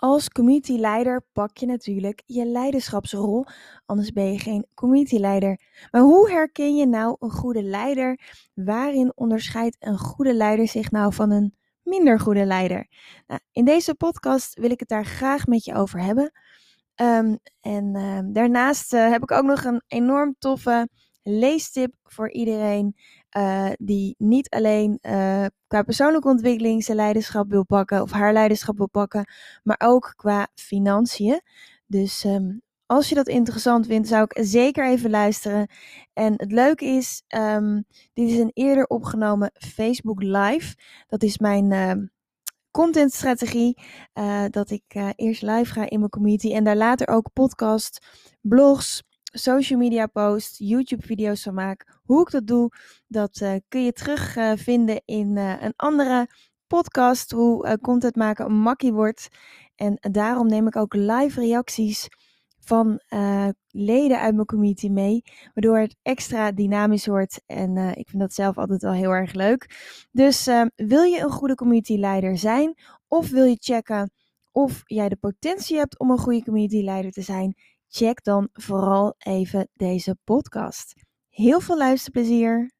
Als communityleider pak je natuurlijk je leiderschapsrol, anders ben je geen communityleider. Maar hoe herken je nou een goede leider? Waarin onderscheidt een goede leider zich nou van een minder goede leider? Nou, in deze podcast wil ik het daar graag met je over hebben. Ehm, en ehm, daarnaast uh, heb ik ook nog een enorm toffe leestip voor iedereen uh, die niet alleen uh, qua persoonlijke ontwikkeling zijn leiderschap wil pakken of haar leiderschap wil pakken, maar ook qua financiën. Dus um, als je dat interessant vindt, zou ik zeker even luisteren. En het leuke is, um, dit is een eerder opgenomen Facebook Live. Dat is mijn uh, contentstrategie. Uh, dat ik eerst live ga in mijn community en daar later ook podcast, blogs, social media posts, YouTube video's van maak. Hoe ik dat doe, dat uh, kun je terugvinden uh, in uh, een andere podcast. Hoe content maken makkie wordt. En daarom neem ik ook live reacties van leden uit mijn community mee. Waardoor het extra dynamisch wordt. En ik vind dat zelf altijd wel heel erg leuk. Dus wil je een goede community leider zijn? Of wil je checken of jij de potentie hebt om een goede community leider te zijn? Check dan vooral even deze podcast. Heel veel luisterplezier!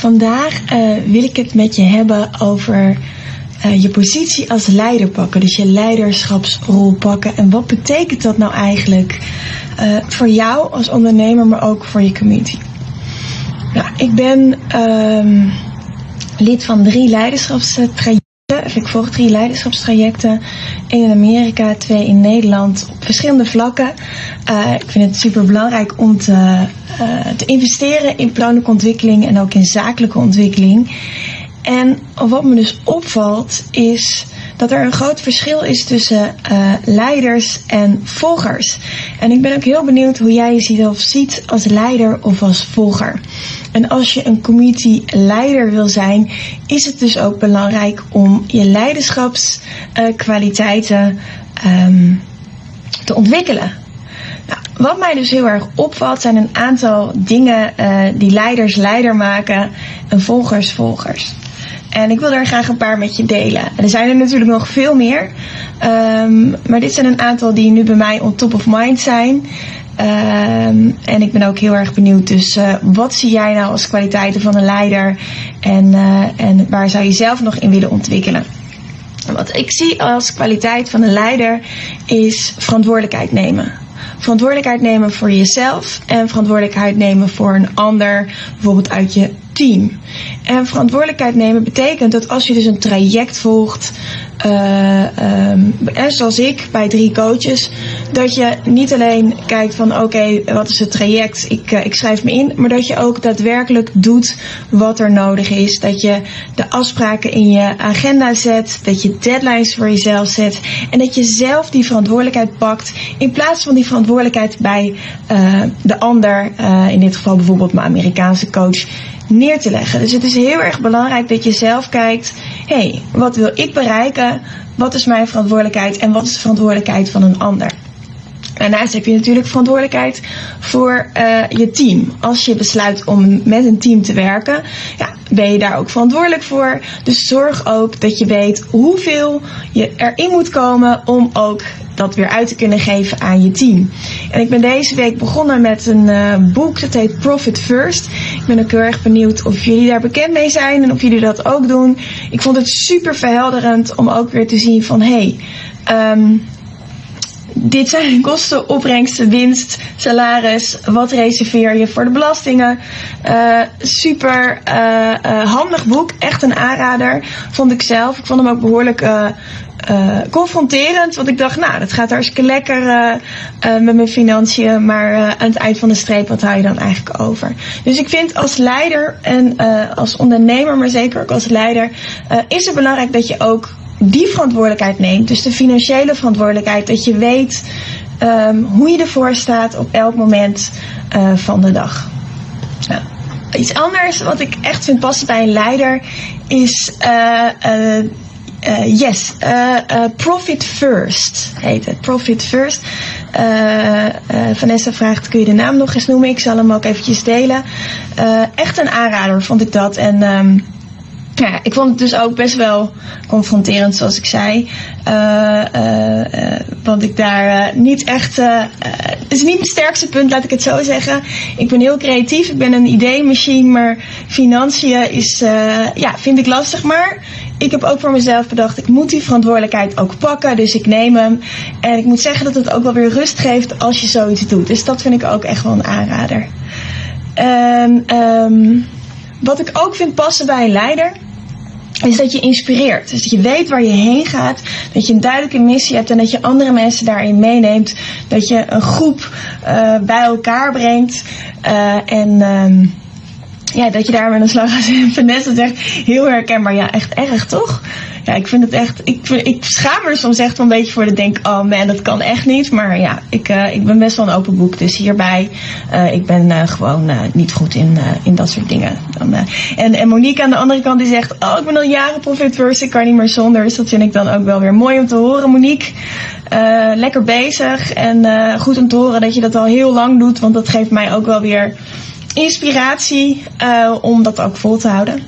Vandaag uh, wil ik het met je hebben over uh, je positie als leider pakken. Dus je leiderschapsrol pakken. En wat betekent dat nou eigenlijk uh, voor jou als ondernemer, maar ook voor je community? Ik ben um, lid van drie leiderschapstrajecten. Ik volg drie leiderschapstrajecten. Eén in Amerika, twee in Nederland. Op verschillende vlakken. Uh, ik vind het super belangrijk om te, uh, te investeren in persoonlijke ontwikkeling en ook in zakelijke ontwikkeling. En wat me dus opvalt is dat er een groot verschil is tussen uh, leiders en volgers. En ik ben ook heel benieuwd hoe jij jezelf ziet als leider of als volger. En als je een community leider wil zijn, is het dus ook belangrijk om je leiderschapskwaliteiten um, te ontwikkelen. Nou, wat mij dus heel erg opvalt zijn een aantal dingen uh, die leiders leider maken en volgers volgers. En ik wil daar graag een paar met je delen. En er zijn er natuurlijk nog veel meer. Um, maar dit zijn een aantal die nu bij mij on top of mind zijn. Um, en ik ben ook heel erg benieuwd. Dus uh, wat zie jij nou als kwaliteiten van een leider? En, uh, en waar zou je zelf nog in willen ontwikkelen? Wat ik zie als kwaliteit van een leider is verantwoordelijkheid nemen. Verantwoordelijkheid nemen voor jezelf en verantwoordelijkheid nemen voor een ander, bijvoorbeeld uit je team. En verantwoordelijkheid nemen betekent dat als je dus een traject volgt, uh, zoals ik bij drie coaches, dat je niet alleen kijkt van oké, wat is het traject, ik, uh, ik schrijf me in, maar dat je ook daadwerkelijk doet wat er nodig is. Dat je de afspraken in je agenda zet, dat je deadlines voor jezelf zet. En dat je zelf die verantwoordelijkheid pakt in plaats van die verantwoordelijkheid bij uh, de ander, in dit geval bijvoorbeeld mijn Amerikaanse coach, neer te leggen. Dus het is heel erg belangrijk dat je zelf kijkt: hé, hey, wat wil ik bereiken? Wat is mijn verantwoordelijkheid en wat is de verantwoordelijkheid van een ander? Daarnaast heb je natuurlijk verantwoordelijkheid voor uh, je team. Als je besluit om met een team te werken, ja, ben je daar ook verantwoordelijk voor. Dus zorg ook dat je weet hoeveel je erin moet komen om ook dat weer uit te kunnen geven aan je team. En ik ben deze week begonnen met een uh, boek dat heet Profit First. Ik ben ook heel erg benieuwd of jullie daar bekend mee zijn en of jullie dat ook doen. Ik vond het super verhelderend om ook weer te zien van hey, um, dit zijn kosten, opbrengsten, winst, salaris. Wat reserveer je voor de belastingen? Uh, super uh, uh, handig boek. Echt een aanrader. Vond ik zelf. Ik vond hem ook behoorlijk confronterend. Want ik dacht, nou, dat gaat hartstikke lekker met mijn financiën. Maar aan het eind van de streep, wat hou je dan eigenlijk over? Dus ik vind als leider en als ondernemer, maar zeker ook als leider, is het belangrijk dat je ook die verantwoordelijkheid neemt. Dus de financiële verantwoordelijkheid. Dat je weet um, hoe je ervoor staat op elk moment van de dag. Iets anders wat ik echt vind passen bij een leider is uh, yes, uh, uh, Profit First heet het. Profit First. Vanessa vraagt, kun je de naam nog eens noemen? Ik zal hem ook eventjes delen. echt een aanrader vond ik dat. En um, ja, ik vond het dus ook best wel confronterend, zoals ik zei. want ik daar niet echt. het is niet mijn sterkste punt, laat ik het zo zeggen. Ik ben heel creatief, ik ben een ideemachine, maar financiën is, ja, vind ik lastig. Maar ik heb ook voor mezelf bedacht, ik moet die verantwoordelijkheid ook pakken. Dus ik neem hem. En ik moet zeggen dat het ook wel weer rust geeft als je zoiets doet. Dus dat vind ik ook echt wel een aanrader. En um, wat ik ook vind passen bij een leider. Is dat je inspireert. Dus dat je weet waar je heen gaat. Dat je een duidelijke missie hebt. En dat je andere mensen daarin meeneemt. Dat je een groep uh, bij elkaar brengt. Uh, en um, ja, dat je daar met een slag gaat Vanessa zegt, heel herkenbaar. Ja, echt erg, toch? Ja, ik vind het echt, ik, ik schaam me soms echt wel een beetje voor. Dat denk, oh man, dat kan echt niet. Maar ja, ik, uh, ik ben best wel een open boek. Dus hierbij, uh, ik ben uh, gewoon niet goed in, in dat soort dingen. Dan, en, en Monique aan de andere kant die zegt, oh, ik ben al jaren profiteur, ik kan niet meer zonder. Dus dat vind ik dan ook wel weer mooi om te horen, Monique. lekker bezig en goed om te horen dat je dat al heel lang doet. Want dat geeft mij ook wel weer inspiratie om dat ook vol te houden.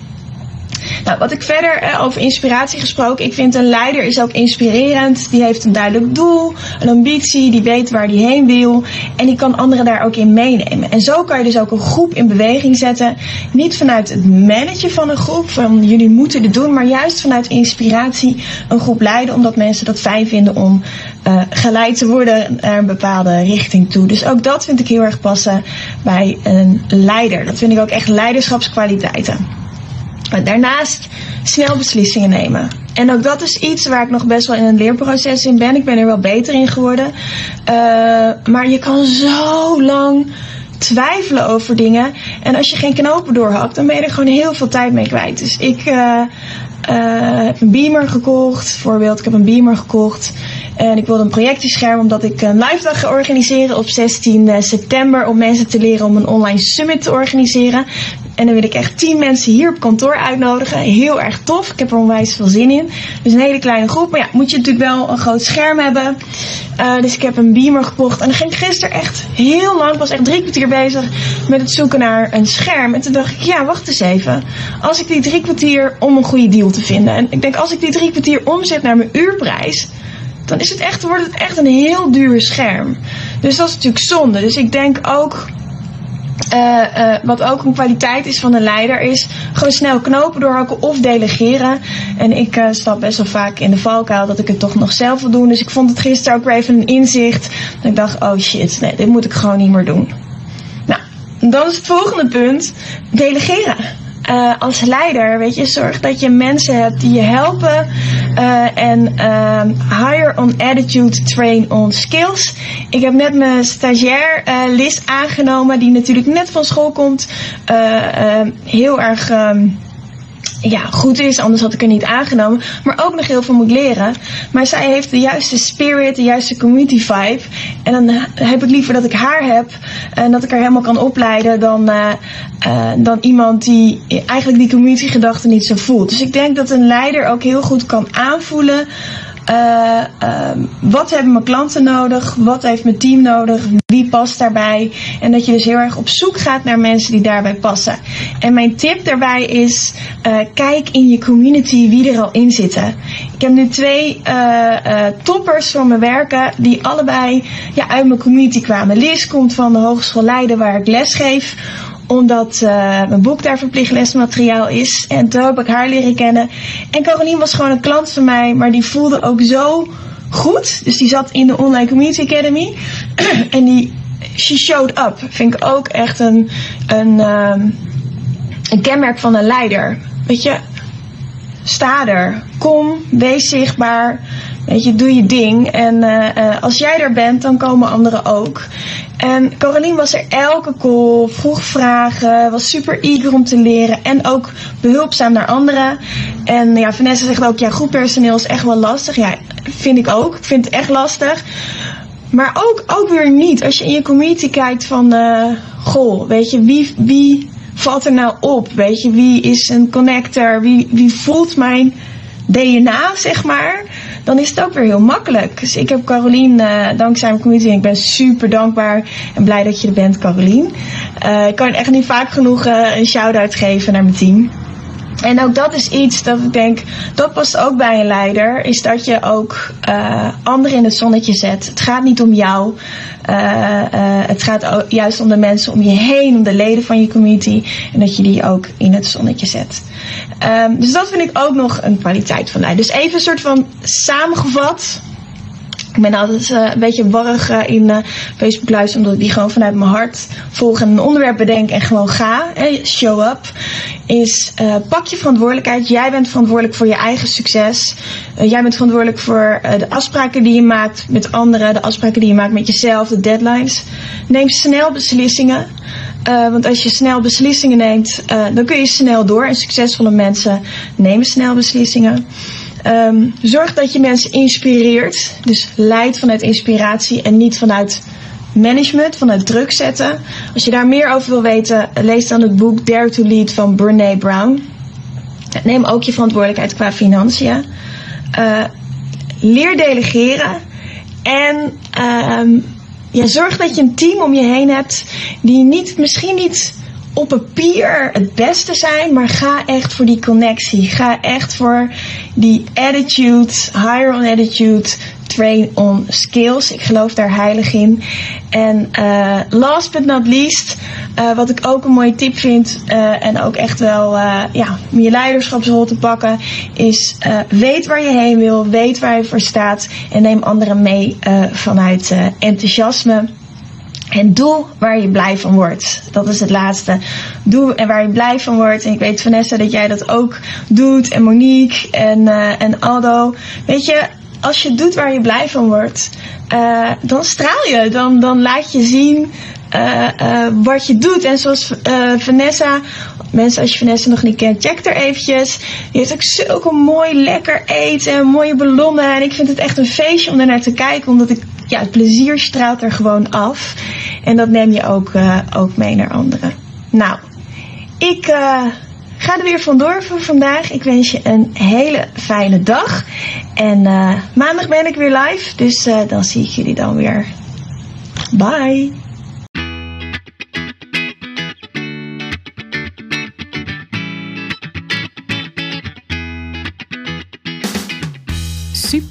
Nou, wat ik verder uh, over inspiratie gesproken, ik vind een leider is ook inspirerend. Die heeft een duidelijk doel, een ambitie, die weet waar die heen wil en die kan anderen daar ook in meenemen. En zo kan je dus ook een groep in beweging zetten. Niet vanuit het managen van een groep, van jullie moeten dit doen, maar juist vanuit inspiratie een groep leiden, omdat mensen dat fijn vinden om uh, geleid te worden naar een bepaalde richting toe. Dus ook dat vind ik heel erg passen bij een leider. Dat vind ik ook echt leiderschapskwaliteiten. Daarnaast snel beslissingen nemen. En ook dat is iets waar ik nog best wel in een leerproces in ben. Ik ben er wel beter in geworden. Uh, maar je kan zo lang twijfelen over dingen. En als je geen knopen doorhakt, dan ben je er gewoon heel veel tijd mee kwijt. Dus ik uh, uh, heb een beamer gekocht. Voorbeeld, ik heb een beamer gekocht. En ik wilde een projectiescherm omdat ik een live dag ga organiseren op 16 september. Om mensen te leren om een online summit te organiseren. En dan wil ik echt tien mensen hier op kantoor uitnodigen. Heel erg tof. Ik heb er onwijs veel zin in. Dus een hele kleine groep. Maar ja, moet je natuurlijk wel een groot scherm hebben. Uh, dus ik heb een beamer gekocht. En dan ging ik gisteren echt heel lang, ik was echt drie kwartier bezig met het zoeken naar een scherm. En toen dacht ik, ja, wacht eens even. Als ik die drie kwartier om een goede deal te vinden. En ik denk, als ik die drie kwartier omzet naar mijn uurprijs. Dan is het echt, wordt het echt een heel duur scherm. Dus dat is natuurlijk zonde. Dus ik denk ook uh, uh, wat ook een kwaliteit is van een leider, is gewoon snel knopen doorhakken of delegeren. En ik uh, stap best wel vaak in de valkuil dat ik het toch nog zelf wil doen. Dus ik vond het gisteren ook weer even een inzicht. Dat ik dacht, oh shit, nee, dit moet ik gewoon niet meer doen. Nou, dan is het volgende punt, delegeren uh, als leider, weet je, zorg dat je mensen hebt die je helpen. Uh, en uh, hire on attitude, train on skills. Ik heb net mijn stagiair uh, Liz aangenomen, die natuurlijk net van school komt. heel erg. Um, ja, goed is, anders had ik er niet aangenomen. Maar ook nog heel veel moet leren. Maar zij heeft de juiste spirit, de juiste community vibe. En dan heb ik liever dat ik haar heb en dat ik haar helemaal kan opleiden dan, uh, uh, dan iemand die eigenlijk die community gedachten niet zo voelt. Dus ik denk dat een leider ook heel goed kan aanvoelen uh, uh, wat hebben mijn klanten nodig? Wat heeft mijn team nodig? Wie past daarbij? En dat je dus heel erg op zoek gaat naar mensen die daarbij passen. En mijn tip daarbij is: uh, kijk in je community wie er al in zitten. Ik heb nu twee toppers voor mijn werken die allebei ja, uit mijn community kwamen. Liz komt van de Hogeschool Leiden waar ik les geef omdat uh, mijn boek daar verplicht lesmateriaal is. En toen heb ik haar leren kennen. En Caroline was gewoon een klant van mij, maar die voelde ook zo goed. Dus die zat in de Online Community Academy. en die, she showed up. Vind ik ook echt een, een, um, een kenmerk van een leider. Weet je, sta er. Kom, wees zichtbaar. Weet je, doe je ding. En uh, als jij er bent, dan komen anderen ook. En Caroline was er elke call, vroeg vragen, was super eager om te leren en ook behulpzaam naar anderen. En ja, Vanessa zegt ook, ja, groeppersoneel is echt wel lastig. Ja, vind ik ook. Ik vind het echt lastig. Maar ook, ook weer niet. Als je in je community kijkt van, uh, goh, weet je, wie, wie valt er nou op? Weet je, wie is een connector? Wie, wie voelt mijn DNA, zeg maar? Dan is het ook weer heel makkelijk. Dus ik heb Carolien, uh, dankzij mijn community, en ik ben super dankbaar en blij dat je er bent, Carolien. Uh, ik kan echt niet vaak genoeg uh, een shout-out geven naar mijn team. En ook dat is iets dat ik denk, dat past ook bij een leider, is dat je ook uh, anderen in het zonnetje zet. Het gaat niet om jou, uh, uh, het gaat juist om de mensen om je heen, om de leden van je community. En dat je die ook in het zonnetje zet. Um, dus dat vind ik ook nog een kwaliteit van leider. Dus even een soort van samengevat ik ben altijd uh, een beetje warrig uh, in uh, Facebook luisteren, omdat ik die gewoon vanuit mijn hart volg en een onderwerp bedenk en gewoon ga. Show up. Is pak je verantwoordelijkheid. Jij bent verantwoordelijk voor je eigen succes. jij bent verantwoordelijk voor de afspraken die je maakt met anderen, de afspraken die je maakt met jezelf, de deadlines. Neem snel beslissingen. want als je snel beslissingen neemt, dan kun je snel door. En succesvolle mensen nemen snel beslissingen. Um, zorg dat je mensen inspireert. Dus leid vanuit inspiratie en niet vanuit management, vanuit druk zetten. Als je daar meer over wil weten, lees dan het boek Dare to Lead van Brene Brown. Neem ook je verantwoordelijkheid qua financiën. Uh, leer delegeren. En um, ja, zorg dat je een team om je heen hebt die niet, misschien niet op papier het beste zijn, maar ga echt voor die connectie. Ga echt voor die attitude, higher on attitude, train on skills. Ik geloof daar heilig in. En uh, last but not least, uh, wat ik ook een mooie tip vind uh, en ook echt wel ja, je leiderschapsrol te pakken, is weet waar je heen wil, weet waar je voor staat en neem anderen mee vanuit enthousiasme. En doe waar je blij van wordt. Dat is het laatste. Doe en waar je blij van wordt. En ik weet Vanessa dat jij dat ook doet. En Monique en, uh, en Aldo. Weet je, als je doet waar je blij van wordt, uh, dan straal je. Dan, dan laat je zien uh, wat je doet. En zoals Vanessa, mensen als je Vanessa nog niet kent, check er eventjes. Die heeft ook zulke mooi lekker eten en mooie ballonnen. En ik vind het echt een feestje om er naar te kijken. Omdat ik ja, het plezier straalt er gewoon af. En dat neem je ook, ook mee naar anderen. Nou, ik ga er weer vandoor voor vandaag. Ik wens je een hele fijne dag. En uh, maandag ben ik weer live. Dus dan zie ik jullie dan weer. Bye.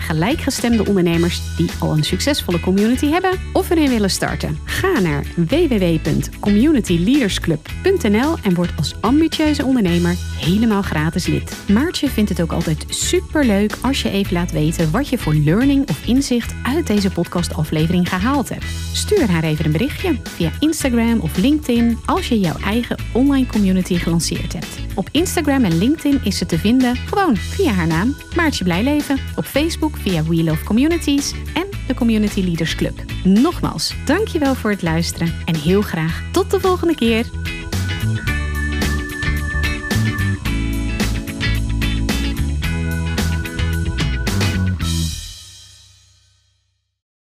gelijkgestemde ondernemers die al een succesvolle community hebben of erin willen starten. Ga naar www.communityleadersclub.nl en word als ambitieuze ondernemer helemaal gratis lid. Maartje vindt het ook altijd super leuk als je even laat weten wat je voor learning of inzicht uit deze podcastaflevering gehaald hebt. Stuur haar even een berichtje via Instagram of LinkedIn als je jouw eigen online community gelanceerd hebt. Op Instagram en LinkedIn is ze te vinden gewoon via haar naam Maartje Blijleven, op Facebook via We Love Communities en de Community Leaders Club. Nogmaals, dankjewel voor het luisteren en heel graag tot de volgende keer.